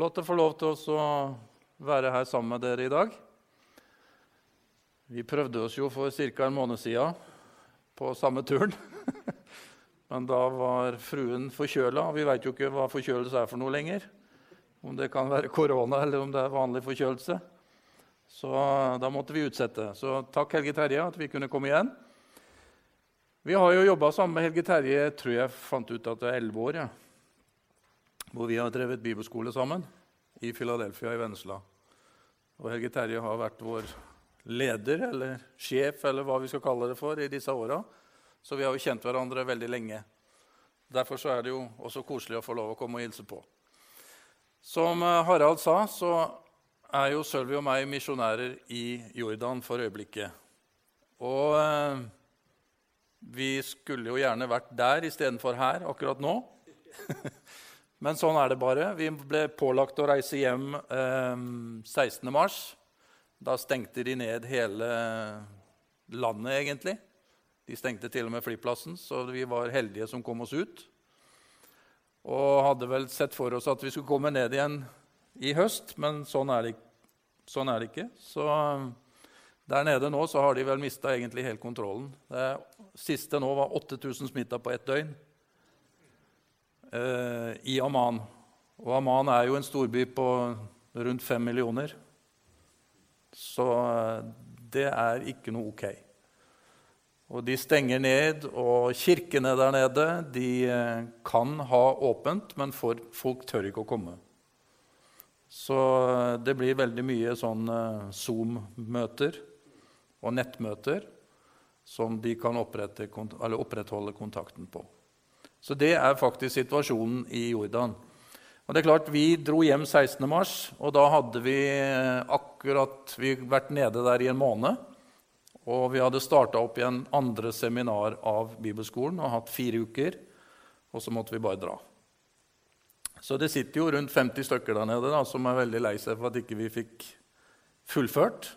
Flott å få lov til å være her sammen med dere i dag. Vi prøvde oss jo for ca. en måned siden på samme turen. Men da var fruen forkjøla, og vi veit jo ikke hva forkjølelse er for noe lenger. Om det kan være korona eller om det er vanlig forkjølelse. Så da måtte vi utsette. Så takk, Helge Terje, at vi kunne komme igjen. Vi har jo jobba sammen med Helge Terje tror jeg fant ut at det er elleve år. Ja hvor vi har drevet bibelskole sammen i Philadelphia i Vennesla. Og Helge Terje har vært vår leder, eller sjef, eller hva vi skal kalle det for, i disse åra. Så vi har jo kjent hverandre veldig lenge. Derfor er det jo også koselig å få lov å komme og hilse på. Som eh, Harald sa, så er jo Sølvi og meg misjonærer i Jordan for øyeblikket. Og eh, vi skulle jo gjerne vært der istedenfor her akkurat nå. Men sånn er det bare. Vi ble pålagt å reise hjem eh, 16.3. Da stengte de ned hele landet, egentlig. De stengte til og med flyplassen, så vi var heldige som kom oss ut. Og hadde vel sett for oss at vi skulle komme ned igjen i høst, men sånn er det, sånn er det ikke. Så der nede nå så har de vel mista egentlig helt kontrollen. Det siste nå var 8000 smitta på ett døgn eh, i Amman. Og Amman er jo en storby på rundt fem millioner. Så eh, det er ikke noe ok. Og de stenger ned, og kirkene der nede de eh, kan ha åpent, men folk tør ikke å komme. Så eh, det blir veldig mye sånn Zoom-møter og nettmøter som de kan opprettholde kontakten på. Så det er faktisk situasjonen i Jordan. Og det er klart, Vi dro hjem 16. mars, og da hadde vi eh, akkurat vi vært nede der i en måned. Og vi hadde starta opp igjen andre seminar av bibelskolen og hatt fire uker. Og så måtte vi bare dra. Så det sitter jo rundt 50 stykker der nede da, som er veldig lei seg for at ikke vi fikk fullført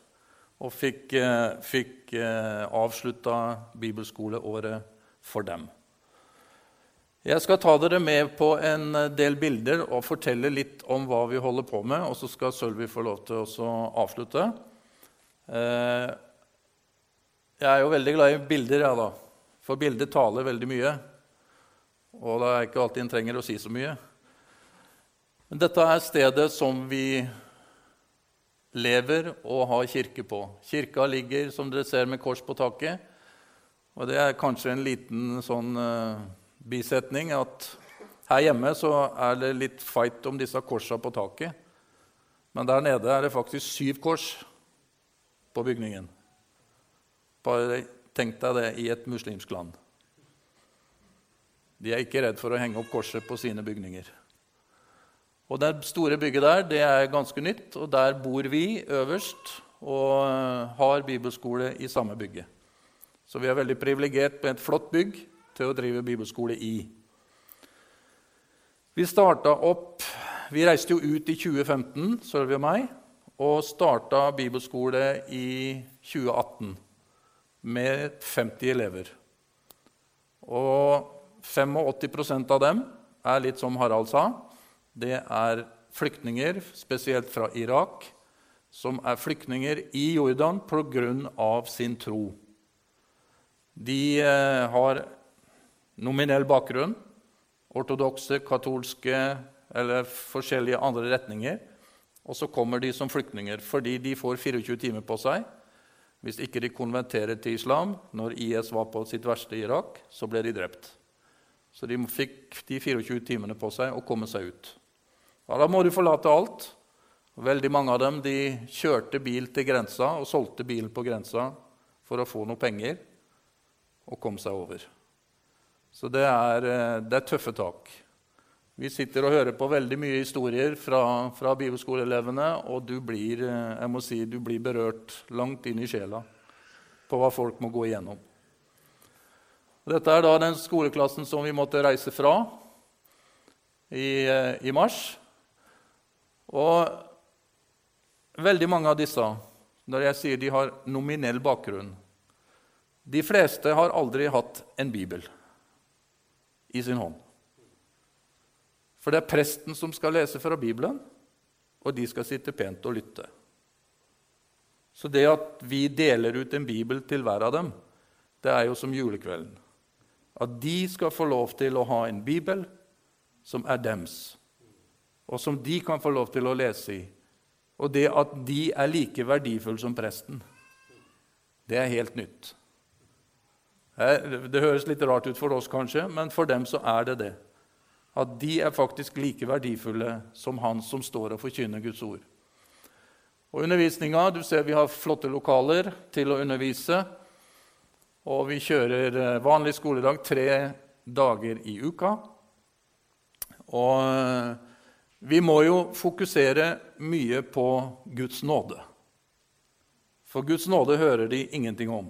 og fikk, eh, fikk eh, avslutta bibelskoleåret for dem. Jeg skal ta dere med på en del bilder og fortelle litt om hva vi holder på med. Og så skal Sølvi få lov til å avslutte. Eh, jeg er jo veldig glad i bilder, da. For bilder taler veldig mye. Og det er ikke alltid en trenger å si så mye. Men dette er stedet som vi lever og har kirke på. Kirka ligger, som dere ser, med kors på taket. Og det er kanskje en liten sånn uh, bisetning at her hjemme så er det litt fight om disse korsa på taket. Men der nede er det faktisk syv kors på bygningen. Bare tenk deg det i et muslimsk land. De er ikke redd for å henge opp korset på sine bygninger. Og Det store bygget der det er ganske nytt, og der bor vi øverst og har bibelskole i samme bygget. Så vi er veldig privilegert med et flott bygg til å drive bibelskole i. Vi starta opp Vi reiste jo ut i 2015, Sølvi og meg, og starta bibelskole i 2018 med 50 elever. Og 85% av dem er litt som Harald sa. Det er flyktninger, spesielt fra Irak, som er flyktninger i Jordan pga. sin tro. De eh, har nominell bakgrunn, ortodokse, katolske eller forskjellige andre retninger. Og så kommer de som flyktninger fordi de får 24 timer på seg. Hvis ikke de konverterer til islam når IS var på sitt verste i Irak, så ble de drept. Så de fikk de 24 timene på seg å komme seg ut. Ja, da må de forlate alt. Veldig mange av dem de kjørte bil til grensa og solgte bilen på grensa for å få noe penger og kom seg over. Så det er, eh, det er, tøffe tak. Vi sitter og hører på veldig mye historier fra, fra bibelskoleelevene, og du blir, eh, jeg må si, du blir berørt langt inn i sjela på hva folk må gå igjennom. Dette er da den skoleklassen som vi måtte reise fra i, eh, i mars. Og veldig mange av disse, når jeg sier de har nominell bakgrunn De fleste har aldri hatt en bibel i sin hånd. For det er presten som skal lese fra Bibelen. og de skal sitte pent og lytte. Så det at vi deler ut en bibel til hver av dem, det er jo som julekvelden. At de skal få lov til å ha en bibel som er dems, og som de kan få lov til å lese i. Og det at de er like verdifulle som presten, det er helt nytt. Det høres litt rart ut for oss, kanskje, men for dem så er det det. At de er faktisk like verdifulle som han som står og forkynner Guds ord. Og undervisninga, Du ser vi har flotte lokaler til å undervise. Og vi kjører eh, vanlig skoledag tre dager i uka. Og eh, vi må jo fokusere mye på Guds nåde. For Guds nåde hører de ingenting om.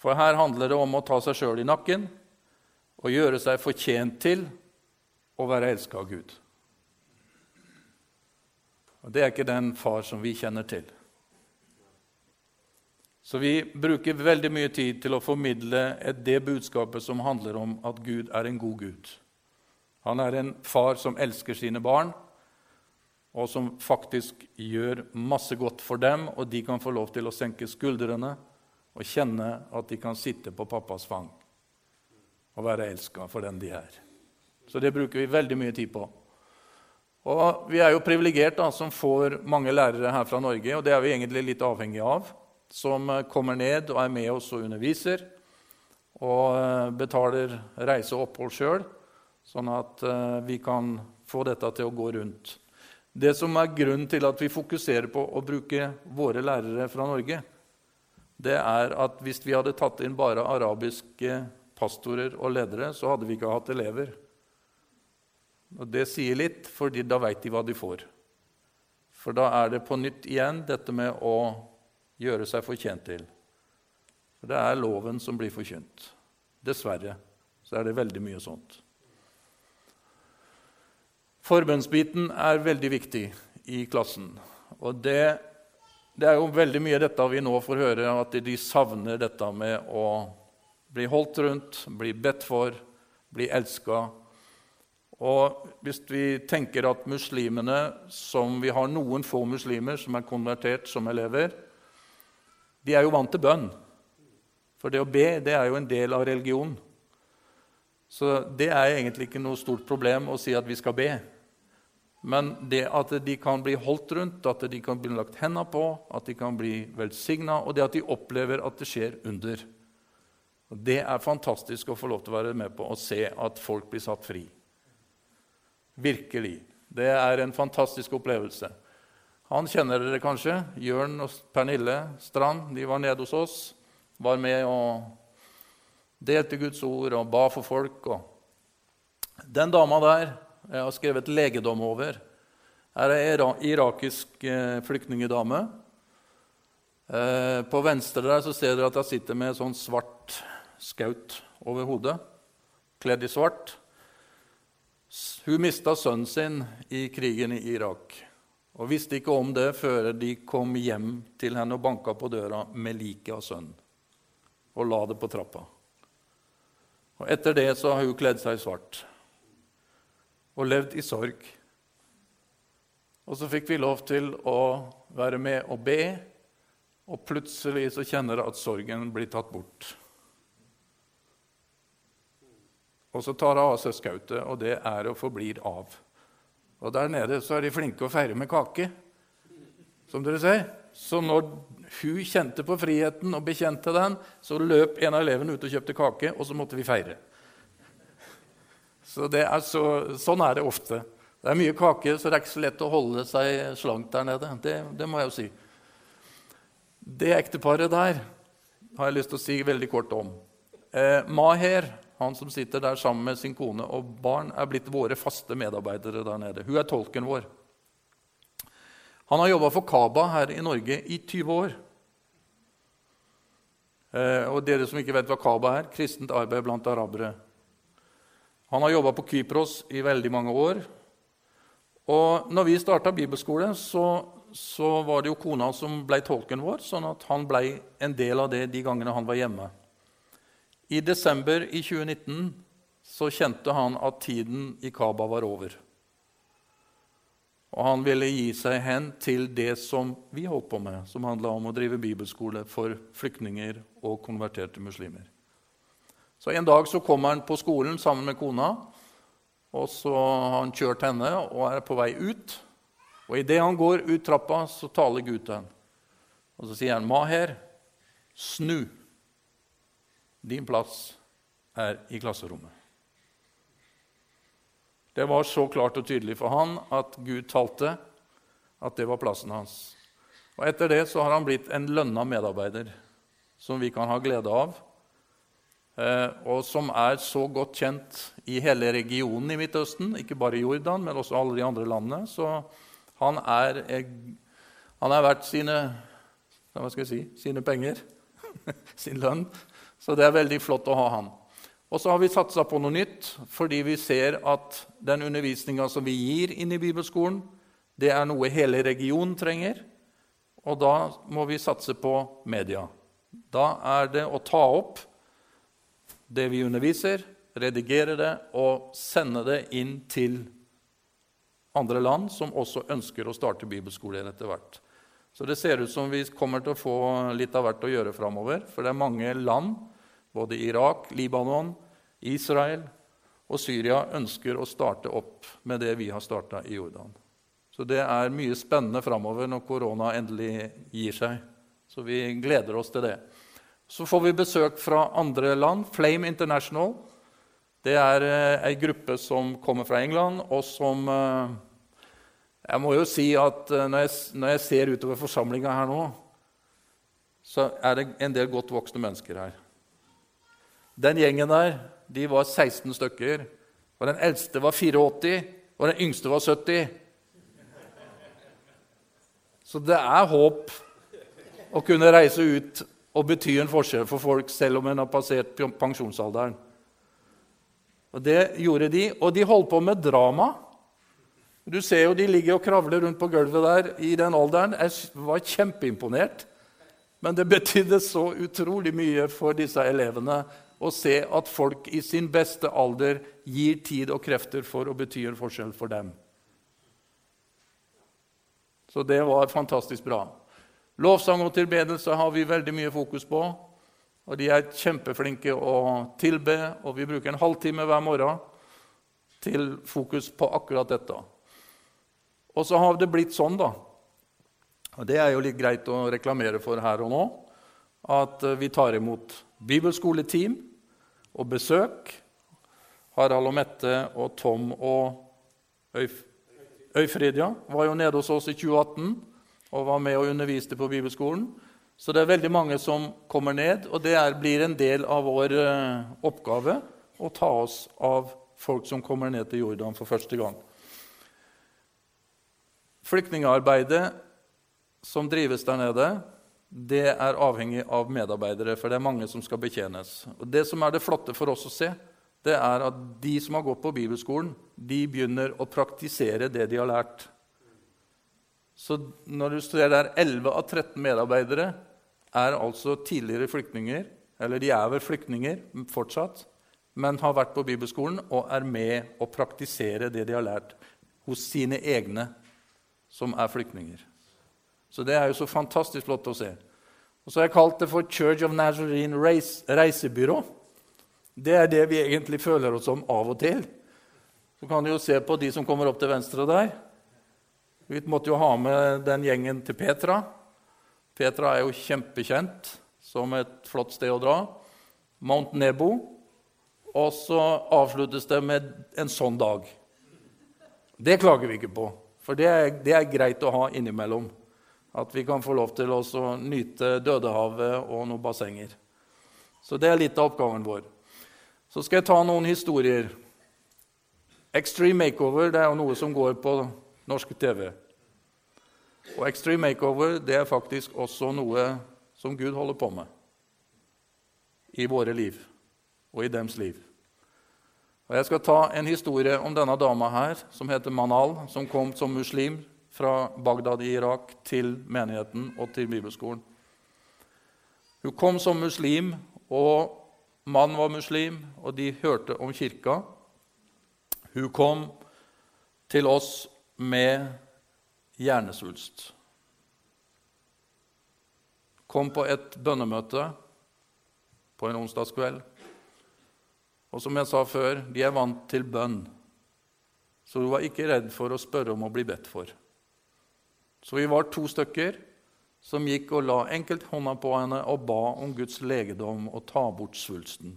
For her handler det om å ta seg sjøl i nakken og gjøre seg fortjent til å være elska av Gud. Og Det er ikke den far som vi kjenner til. Så vi bruker veldig mye tid til å formidle det budskapet som handler om at Gud er en god Gud. Han er en far som elsker sine barn, og som faktisk gjør masse godt for dem, og de kan få lov til å senke skuldrene og kjenne at de kan sitte på pappas fang og være elska for den de er. Så det bruker vi veldig mye tid på. Og Vi er jo privilegert som får mange lærere her fra Norge, og det er vi egentlig litt avhengig av, som eh, kommer ned og er med oss og underviser og eh, betaler reise og opphold sjøl, sånn at eh, vi kan få dette til å gå rundt. Det som er grunnen til at vi fokuserer på å bruke våre lærere fra Norge, det er at hvis vi hadde tatt inn bare arabiske pastorer og ledere, så hadde vi ikke hatt elever. Og Det sier litt, fordi da veit de hva de får. For da er det på nytt igjen dette med å gjøre seg fortjent til. For Det er loven som blir forkynt. Dessverre så er det veldig mye sånt. Forbønnsbiten er veldig viktig i klassen. Og det, det, er jo veldig mye dette vi nå får høre, at de savner dette med å bli holdt rundt, bli bedt for, bli elska og hvis vi tenker at muslimene, som vi har noen få muslimer som er konvertert som elever, de er jo vant til bønn. For det å be det er jo en del av religion. Så det er egentlig ikke noe stort problem å si at vi skal be. Men det at de kan bli holdt rundt, at de kan bli lagt hendene på, at de kan bli velsigna, og det at de opplever at det skjer under. Det er fantastisk å få lov til å være med på og se at folk blir satt fri. Virkelig. Det er en fantastisk opplevelse. Han kjenner dere kanskje. Jørn og Pernille Strand de var nede hos oss. Var med og delte Guds ord og ba for folk. Den dama der jeg har skrevet legedom over, Her er ei irakisk eh, flyktningdame. Eh, på venstre der så ser dere at hun sitter med sånn svart skaut over hodet, kledd i svart. Hun mista sønnen sin i krigen i Irak og visste ikke om det før de kom hjem til henne og banka på døra med liket av sønnen og la det på trappa. Og Etter det så har hun kledd seg i svart og levd i sorg. Og så fikk vi lov til å være med og be, og plutselig så kjenner jeg at sorgen blir tatt bort. Og så tar hun av seg skautet, og det er og forblir av. Og der nede så er de flinke å feire med kake, som dere ser. Så når hun kjente på friheten og bekjente den, så løp en av elevene ut og kjøpte kake, og så måtte vi feire. Så, er så Sånn er det ofte. Det er mye kake, så det er ikke så lett å holde seg slank der nede. Det, det må jeg jo si. Det ekteparet der har jeg lyst til å si veldig kort om. Eh, Maher han som sitter der sammen med sin kone og barn, er blitt våre faste medarbeidere der nede. Hun er tolken vår. Han har jobba for Kaba her i Norge i 20 år. Eh, og dere som ikke vet hva Kaba er kristent arbeid blant arabere. Han har jobba på Kypros i veldig mange år. Og når vi starta bibelskole, så, så, var det jo kona som ble tolken vår, sånn at han ble en del av det de gangene han var hjemme. I desember i 2019 så kjente han at tiden i Kaba var over. Og han ville gi seg hen til det som vi holdt på med, som handla om å drive bibelskole for flyktninger og konverterte muslimer. Så En dag så kommer han på skolen sammen med kona, og så har han kjørt henne og er på vei ut. Og Idet han går ut trappa, så taler Gud til ham. Og så sier han, 'Maher, snu. Din plass er i klasserommet.' Det var så klart og tydelig for han at Gud talte at det var plassen hans. Og Etter det så har han blitt en lønna medarbeider som vi kan ha glede av, og som er så godt kjent i hele regionen i Midtøsten, ikke bare i Jordan, men også alle de andre landene. Så han er, han er verdt sine, si, sine penger, sin lønn. Så det er veldig flott å ha han. Og så har vi satsa på noe nytt fordi vi ser at den undervisninga som vi gir inn i bibelskolen, det er noe hele regionen trenger. Og da må vi satse på media. Da er det å ta opp det vi underviser, redigere det og sende det inn til andre land som også ønsker å starte bibelskoler etter hvert. Så det ser ut som vi kommer til å få litt av hvert å gjøre framover. For det er mange land både Irak, Libanon, Israel og Syria ønsker å starte opp med det vi har starta i Jordan. Så det er mye spennende framover når korona endelig gir seg. Så vi gleder oss til det. Så får vi besøk fra andre land. Flame International. Det er eh, ei gruppe som kommer fra England, og som eh, Jeg må jo si at eh, når jeg, når jeg ser utover forsamlinga her nå, så er det en del godt voksne mennesker her. Den gjengen der de var 16 stykker. Og Den eldste var 84, og den yngste var 70. Så det er håp å kunne reise ut og bety en forskjell for folk selv om en har passert pensjonsalderen. Og Det gjorde de, og de holdt på med drama. Du ser jo de ligger og kravler rundt på gulvet der i den alderen. Jeg var kjempeimponert. Men det betydde så utrolig mye for disse elevene å se at folk i sin beste alder gir tid og krefter for å bety en forskjell for dem. Så det var fantastisk bra. Lovsang og tilbedelse har vi veldig mye fokus på. Og de er kjempeflinke å tilbe, og vi bruker en halvtime hver morgen til fokus på akkurat dette. Og så har det blitt sånn, da, og det er jo litt greit å reklamere for her og nå, at vi tar imot bibelskoleteam og besøk. Harald og Mette og Tom og Øyf Øyfrid ja, var jo nede hos oss i 2018 og var med og underviste på bibelskolen. Så det er veldig mange som kommer ned, og det er, blir en del av vår uh, oppgave å ta oss av folk som kommer ned til Jordan for første gang. Flyktningarbeidet som drives der nede, det er avhengig av medarbeidere, for det er mange som skal betjenes. Og Det som er det flotte for oss å se, det er at de som har gått på bibelskolen, de begynner å praktisere det de har lært. Så når du studerer der 11 av 13 medarbeidere er altså tidligere flyktninger, eller de er vel flyktninger fortsatt, men har vært på bibelskolen og er med å praktisere det de har lært hos sine egne som er flyktninger. Så det er jo så fantastisk flott å se. Og så har jeg kalt det for Church of Nazarene reisebyrå. Det er det vi egentlig føler oss som av og til. Så kan du jo se på de som kommer opp til venstre der. Vi måtte jo ha med den gjengen til Petra. Petra er jo kjempekjent som et flott sted å dra. Mount Nebo. Og så avsluttes det med en sånn dag. Det klager vi ikke på, for det er, det er greit å ha innimellom. At vi kan få lov til å nyte Dødehavet og noen bassenger. Så det er litt av oppgaven vår. Så skal jeg ta noen historier. Extreme Makeover det er jo noe som går på norsk TV. Og Extreme Makeover det er faktisk også noe som Gud holder på med i våre liv og i dems liv. Og Jeg skal ta en historie om denne dama her, som heter Manal, som kom som muslim fra Bagdad i Irak til menigheten og til bibelskolen. Hun kom som muslim, og mannen var muslim, og de hørte om kirka. Hun kom til oss med hjernesvulst. Kom på et bønnemøte på en onsdagskveld. Og som jeg sa før, de er vant til bønn. Så hun var ikke redd for å spørre om å bli bedt for. Så vi var to stykker som gikk og la enkelt hånda på henne og ba om Guds legedom og ta bort svulsten.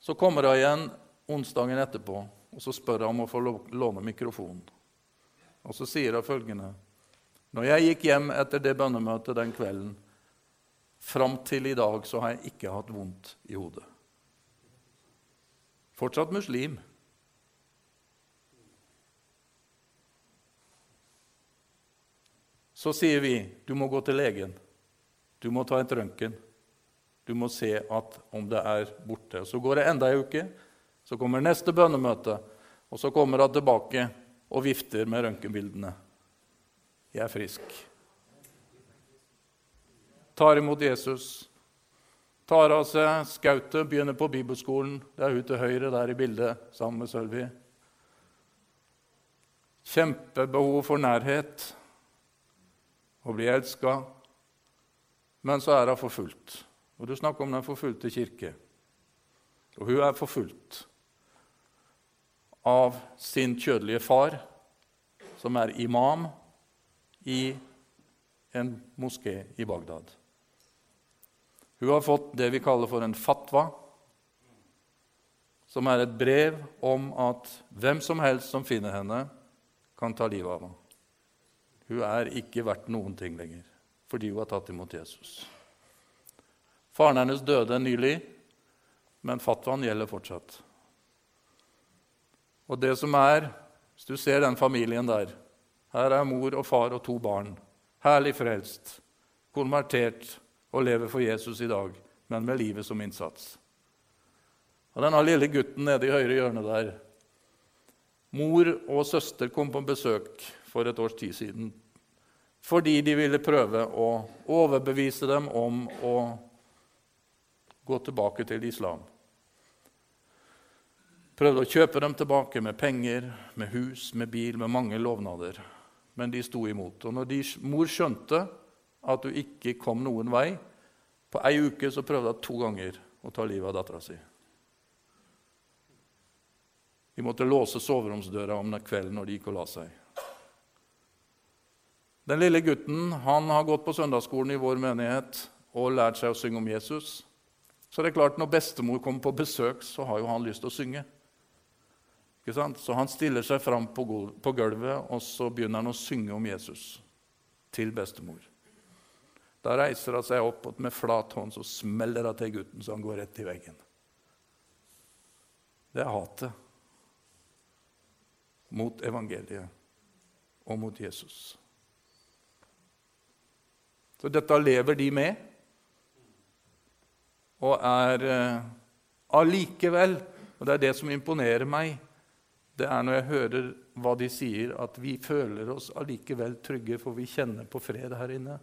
Så kommer hun igjen onsdagen etterpå og så spør hun om å få låne mikrofonen. Og så sier hun følgende Når jeg gikk hjem etter det bønnemøtet den kvelden, fram til i dag så har jeg ikke hatt vondt i hodet. Fortsatt muslim. Så sier vi du må gå til legen. Du må ta et røntgen. Du må se om det er borte. Så går det enda ei uke. Så kommer neste bønnemøte, og så kommer hun tilbake og vifter med røntgenbildene. Jeg er frisk. Tar imot Jesus. Tar av seg skautet, begynner på bibelskolen. Det er hun til høyre der i bildet sammen med Sølvi. Kjempebehov for nærhet og bli elska. Men så er hun forfulgt. Og du snakker om den forfulgte kirke. Og hun er forfulgt av sin kjødelige far, som er imam i en moské i Bagdad. Hun har fått det vi kaller for en fatwa, som er et brev om at hvem som helst som finner henne, kan ta livet av henne. Hun er ikke verdt noen ting lenger fordi hun har tatt imot Jesus. Faren hennes døde nylig, men fatwaen gjelder fortsatt. Og det som er, Hvis du ser den familien der Her er mor og far og to barn. Herlig frelst, konvertert og lever for Jesus i dag, men med livet som innsats. Og denne lille gutten nede i høyre hjørne der Mor og søster kom på besøk for et års tid siden fordi de ville prøve å overbevise dem om å gå tilbake til islam. Prøvde å kjøpe dem tilbake med penger, med hus, med bil, med mange lovnader. Men de sto imot. Og når de, mor skjønte at du ikke kom noen vei På ei uke så prøvde hun to ganger å ta livet av dattera si. De måtte låse soveromsdøra om kvelden når de gikk og la seg. Den lille gutten han har gått på søndagsskolen i vår menighet og lært seg å synge om Jesus. Så det er klart, når bestemor kommer på besøk, så har jo han lyst til å synge. Så han stiller seg fram på gulvet, og så begynner han å synge om Jesus til bestemor. Da reiser han seg opp, og med flat hånd så smeller hun til gutten så han går rett i veggen. Det er hatet mot evangeliet og mot Jesus. Så dette lever de med, og er eh, allikevel Og det er det som imponerer meg det er når jeg hører hva de sier, at vi føler oss allikevel trygge, for vi kjenner på fred her inne.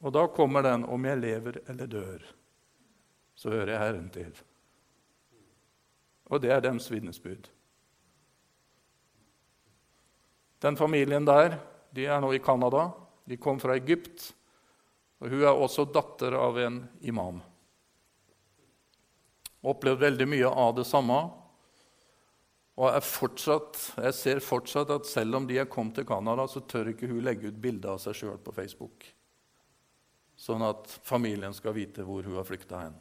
Og da kommer den 'om jeg lever eller dør', så hører jeg Herren til. Og det er deres vitnesbyrd. Den familien der de er nå i Canada. De kom fra Egypt. Og hun er også datter av en imam opplevd veldig mye av det samme. Og fortsatt, jeg ser fortsatt at selv om de er kommet til Canada, så tør ikke hun legge ut bilde av seg sjøl på Facebook. Sånn at familien skal vite hvor hun har flykta hen.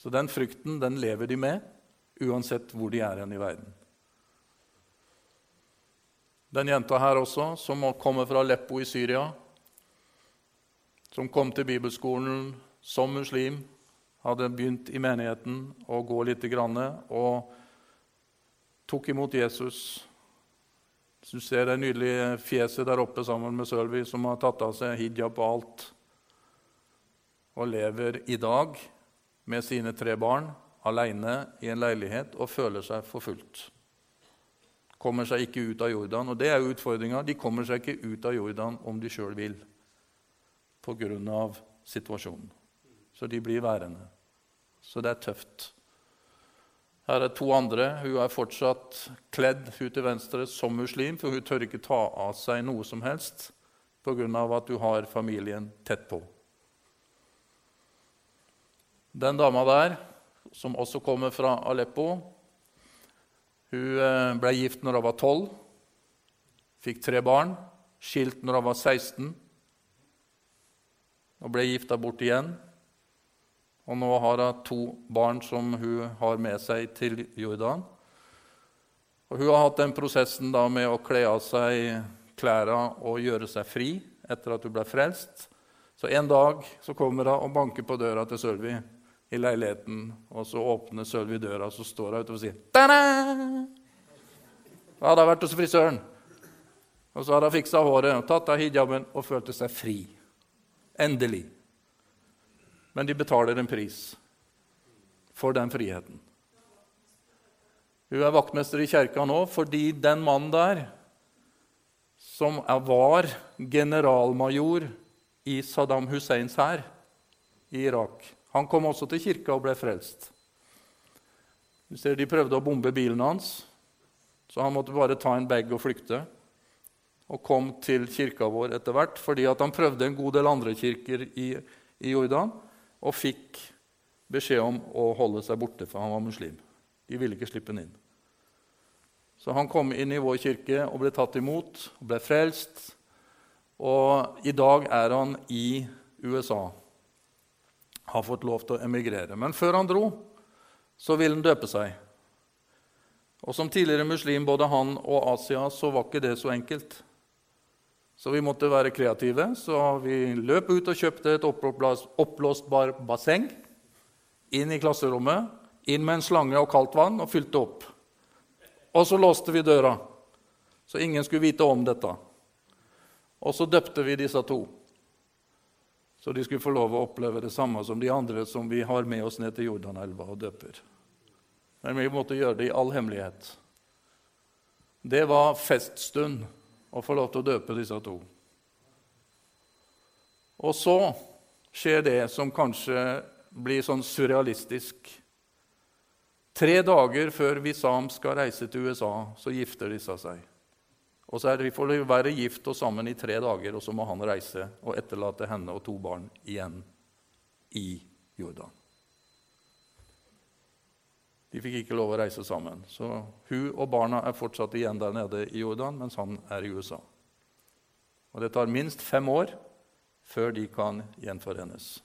Så den frykten den lever de med, uansett hvor de er hen i verden. Den jenta her også, som kommer fra Aleppo i Syria, som kom til bibelskolen som muslim, hadde begynt i menigheten å gå litt og tok imot Jesus. Du ser det nydelige fjeset der oppe sammen med Sølvi, som har tatt av seg hijab og alt, og lever i dag med sine tre barn alene i en leilighet og føler seg forfulgt. Kommer seg ikke ut av Jordan. Og det er jo utfordringa. De kommer seg ikke ut av Jordan om de sjøl vil, pga. situasjonen. Så de blir værende. Så det er tøft. Her er to andre. Hun er fortsatt kledd hun til venstre som muslim, for hun tør ikke ta av seg noe som helst pga. at hun har familien tett på. Den dama der, som også kommer fra Aleppo, hun eh, ble gift når hun var 12, fikk tre barn, skilt når hun var 16, og ble gifta bort igjen. Og nå har hun to barn som hun har med seg til Jordan. Og hun har hatt den prosessen da med å kle av seg klærne og gjøre seg fri etter at hun ble frelst. Så en dag så kommer hun og banker på døra til Sølvi i leiligheten. Og så åpner Sølvi døra, og så står hun ute og sier Ta-da! Da hadde hun vært hos frisøren. Og så hadde hun fiksa håret og tatt av hijaben og følte seg fri. Endelig men de betaler en pris for den friheten. Hun er vaktmester i kjerka nå fordi den mannen der, som var generalmajor i Saddam Husseins hær i Irak, han kom også til kirka og ble frelst. Du ser De prøvde å bombe bilen hans, så han måtte bare ta en bag og flykte. Og kom til kirka vår etter hvert fordi han prøvde en god del andre kirker i, i Jordan og fikk beskjed om å holde seg borte, for han var muslim. De ville ikke slippe ham inn. Så han kom inn i vår kirke og ble tatt imot og ble frelst. Og i dag er han i USA. Har fått lov til å emigrere. Men før han dro, så ville han døpe seg. Og Som tidligere muslim, både han og Asia, så var ikke det så enkelt. Så vi måtte være kreative, så vi løp ut og kjøpte et oppblåsbar basseng. Inn i klasserommet, inn med en slange og kaldt vann og fylte opp. Og så låste vi døra, så ingen skulle vite om dette. Og så døpte vi disse to, så de skulle få lov å oppleve det samme som de andre som vi har med oss ned til Jordanelva og døper. Men vi måtte gjøre det i all hemmelighet. Det var feststund og får lov til å døpe disse to. Og så skjer det som kanskje blir sånn surrealistisk. Tre dager før Wissam skal reise til USA, så gifter disse seg. Og så er de får være gift og sammen i tre dager, og så må han reise og etterlate henne og to barn igjen i Jordan. De fikk ikke lov å reise sammen. Så hun og barna er fortsatt igjen der nede i Jordan, mens han er i USA. Og det tar minst fem år før de kan gjenforenes.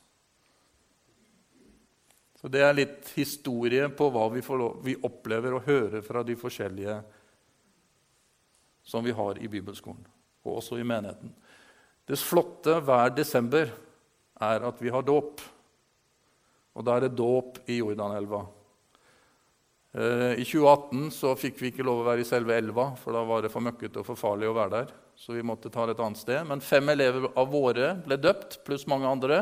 Så Det er litt historie på hva vi, lov, vi opplever og hører fra de forskjellige som vi har i bibelskolen, og også i menigheten. Det flotte hver desember er at vi har dåp. Og da er det dåp i Jordanelva. Eh, I 2018 så fikk vi ikke lov å være i selve elva, for da var det for møkkete og for farlig å være der. Så vi måtte ta det et annet sted. Men fem elever av våre ble døpt, pluss mange andre.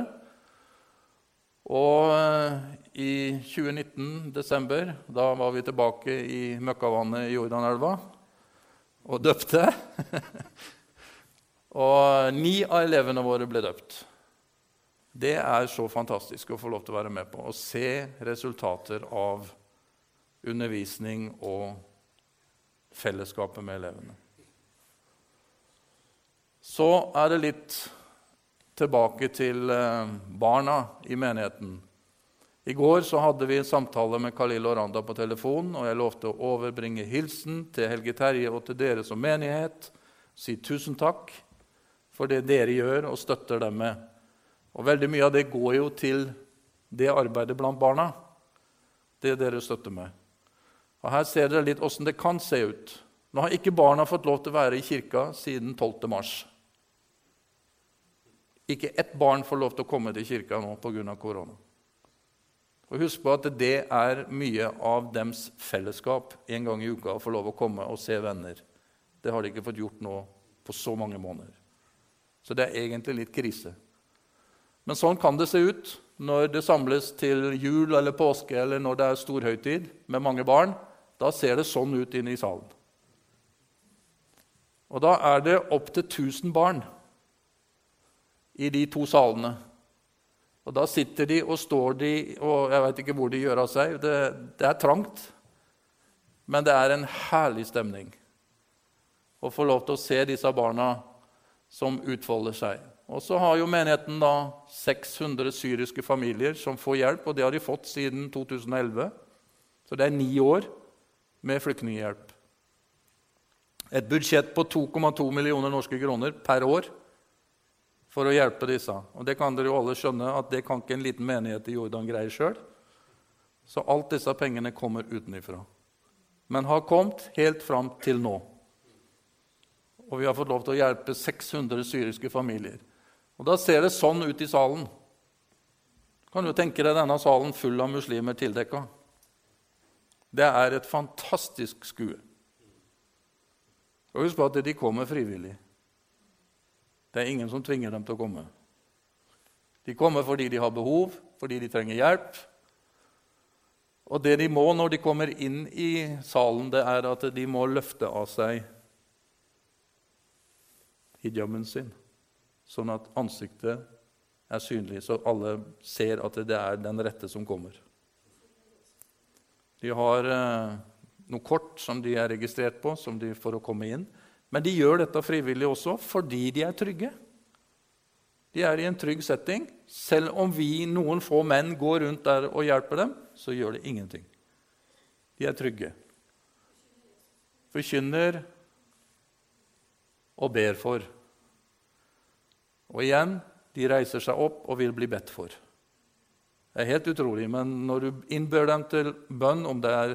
Og eh, i 2019, desember, da var vi tilbake i møkkavannet i Jordanelva og døpte. og ni av elevene våre ble døpt. Det er så fantastisk å få lov til å være med på. og se resultater av undervisning og fellesskapet med elevene. Så er det litt tilbake til eh, barna i menigheten. I går så hadde vi en samtale med Khalil og Randa på telefon, og jeg lovte å overbringe hilsen til Helge Terje og til dere som menighet. Si tusen takk for det dere gjør og støtter dem med. Og veldig mye av det går jo til det arbeidet blant barna, det dere støtter med. Og Her ser dere litt åssen det kan se ut. Nå har ikke barna fått lov til å være i kirka siden 12. mars. Ikke ett barn får lov til å komme til kirka nå pga. korona. Og Husk på at det er mye av dems fellesskap en gang i uka å få lov å komme og se venner. Det har de ikke fått gjort nå på så mange måneder. Så det er egentlig litt krise. Men sånn kan det se ut når det samles til jul eller påske eller når det er storhøytid med mange barn. Da ser det sånn ut inne i salen. Og da er det opptil 1000 barn i de to salene. Og Da sitter de og står de, og jeg vet ikke hvor de gjør av seg. Det, det er trangt. Men det er en herlig stemning å få lov til å se disse barna som utfolder seg. Og så har jo menigheten da 600 syriske familier som får hjelp, og det har de fått siden 2011. Så det er ni år med flyktninghjelp. Et budsjett på 2,2 millioner norske kroner per år for å hjelpe disse. Og det kan dere jo alle skjønne at det kan ikke en liten menighet i Jordan greie sjøl. Så alt disse pengene kommer utenifra. Men har kommet helt fram til nå. Og vi har fått lov til å hjelpe 600 syriske familier. Og Da ser det sånn ut i salen. Kan du tenke deg denne salen full av muslimer tildekka? Det er et fantastisk skue. Og Husk på at de kommer frivillig. Det er ingen som tvinger dem til å komme. De kommer fordi de har behov, fordi de trenger hjelp. Og det de må når de kommer inn i salen, det er at de må løfte av seg hijaben sin sånn at ansiktet er synlig, så alle ser at det er den rette som kommer. De har eh, noe kort som de er registrert på som de for å komme inn. Men de gjør dette frivillig også fordi de er trygge. De er i en trygg setting. Selv om vi, noen få menn, går rundt der og hjelper dem, så gjør det ingenting. De er trygge. Forkynner og ber for. Og igjen de reiser seg opp og vil bli bedt for. Det er helt utrolig, men når du innbør dem til bønn, om det er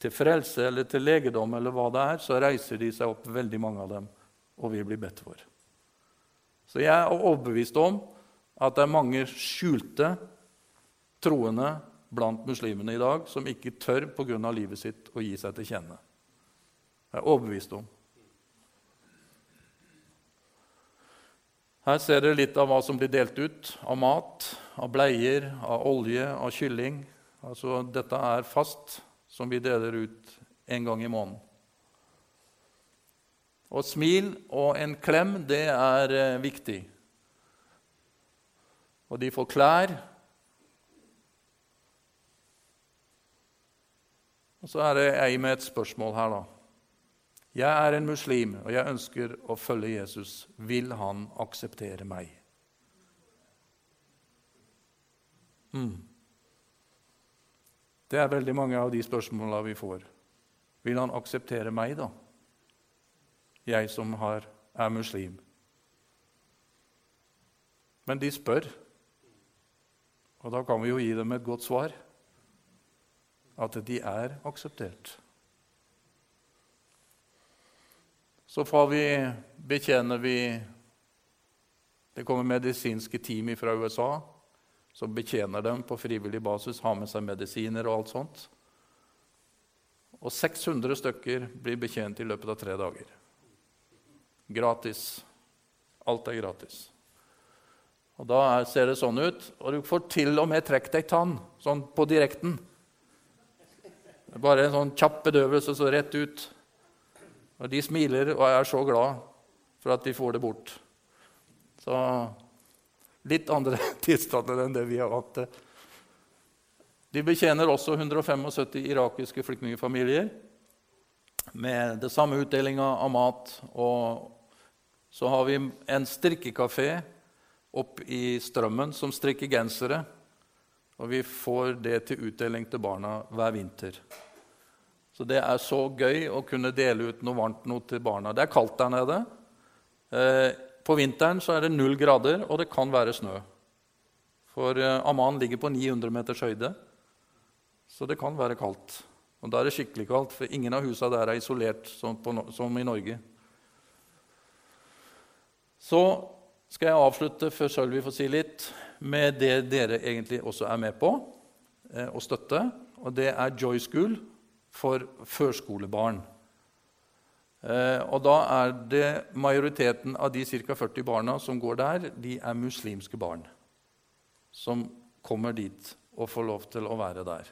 til frelse eller til legedom, eller hva det er, så reiser de seg opp, veldig mange av dem, og vil bli bedt for. Så jeg er overbevist om at det er mange skjulte troende blant muslimene i dag som ikke tør pga. livet sitt å gi seg til kjenne. Jeg er overbevist om. Her ser dere litt av hva som blir delt ut av mat, av bleier, av olje, av kylling. Altså, dette er fast, som vi deler ut en gang i måneden. Og smil og en klem, det er eh, viktig. Og de får klær. Og så er det ei med et spørsmål her, da. Jeg er en muslim, og jeg ønsker å følge Jesus. Vil han akseptere meg? Mm. Det er veldig mange av de spørsmåla vi får. Vil han akseptere meg, da? Jeg som har, er muslim. Men de spør, og da kan vi jo gi dem et godt svar. At de er akseptert. Så får vi, betjener vi Det kommer medisinske team fra USA som betjener dem på frivillig basis, har med seg medisiner og alt sånt. Og 600 stykker blir betjent i løpet av tre dager. Gratis. Alt er gratis. Og Da er, ser det sånn ut. Og du får til og med trukket ei tann sånn på direkten. Bare en sånn kjapp bedøvelse så rett ut. Og de smiler og er så glad for at de får det bort. Så litt andre tilstander enn det vi har hatt. De betjener også 175 irakiske flyktningfamilier med det samme utdelinga av mat. Og så har vi en strikkekafé opp i Strømmen som strikker gensere. Og vi får det til utdeling til barna hver vinter. Så det er så gøy å kunne dele ut noe varmt noe til barna. Det er kaldt der nede. Eh, på vinteren så er det null grader, og det kan være snø. For eh, Amman ligger på 900 meters høyde, så det kan være kaldt. Og da er det skikkelig kaldt, for ingen av husene der er isolert som, på, som i Norge. Så skal jeg avslutte før Sølvi får si litt, med det dere egentlig også er med på å og støtte. Og det er Joy School for førskolebarn. Eh, og da er det majoriteten av de ca. 40 barna som går der, de er muslimske barn som kommer dit og får lov til å være der.